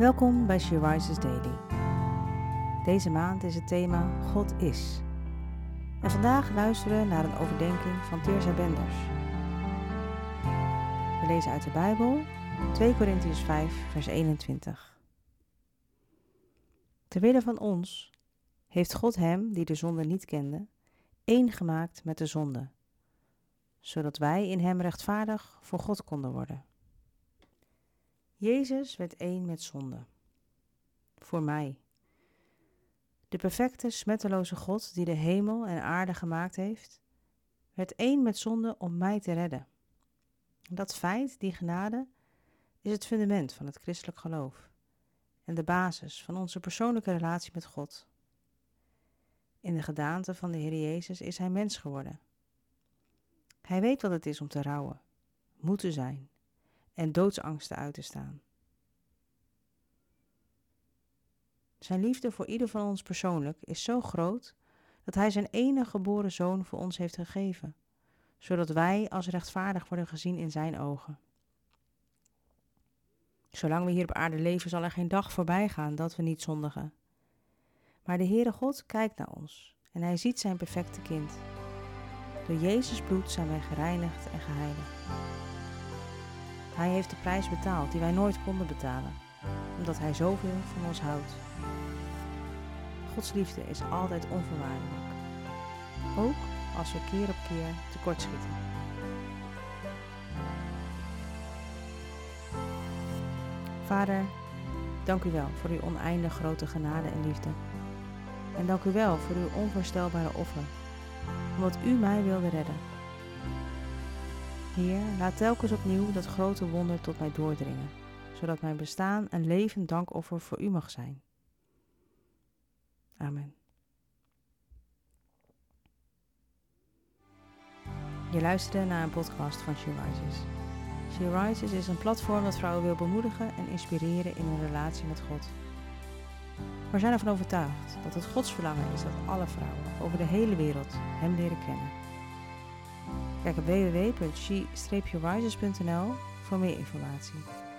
Welkom bij She Daily. Deze maand is het thema God is. En vandaag luisteren we naar een overdenking van Teersa Benders. We lezen uit de Bijbel 2 Korintiërs 5 vers 21. Terwille van ons heeft God hem, die de zonde niet kende, één gemaakt met de zonde, zodat wij in hem rechtvaardig voor God konden worden. Jezus werd één met zonde. Voor mij. De perfecte, smetteloze God die de hemel en aarde gemaakt heeft, werd één met zonde om mij te redden. Dat feit, die genade, is het fundament van het christelijk geloof en de basis van onze persoonlijke relatie met God. In de gedaante van de Heer Jezus is Hij mens geworden. Hij weet wat het is om te rouwen, moeten zijn en doodsangsten uit te staan. Zijn liefde voor ieder van ons persoonlijk is zo groot dat Hij zijn enige geboren zoon voor ons heeft gegeven, zodat wij als rechtvaardig worden gezien in Zijn ogen. Zolang we hier op aarde leven, zal er geen dag voorbij gaan dat we niet zondigen. Maar de Heere God kijkt naar ons en Hij ziet Zijn perfecte kind. Door Jezus bloed zijn wij gereinigd en geheiligd. Hij heeft de prijs betaald die wij nooit konden betalen, omdat Hij zoveel van ons houdt. Gods liefde is altijd onvoorwaardelijk, ook als we keer op keer tekortschieten. Vader, dank u wel voor uw oneindig grote genade en liefde. En dank u wel voor uw onvoorstelbare offer, omdat u mij wilde redden. Heer, laat telkens opnieuw dat grote wonder tot mij doordringen, zodat mijn bestaan een levend dankoffer voor u mag zijn. Amen. Je luisterde naar een podcast van She Rises. She Rises is een platform dat vrouwen wil bemoedigen en inspireren in hun relatie met God. We zijn ervan overtuigd dat het Gods verlangen is dat alle vrouwen over de hele wereld Hem leren kennen. Kijk op www.she-rises.nl voor meer informatie.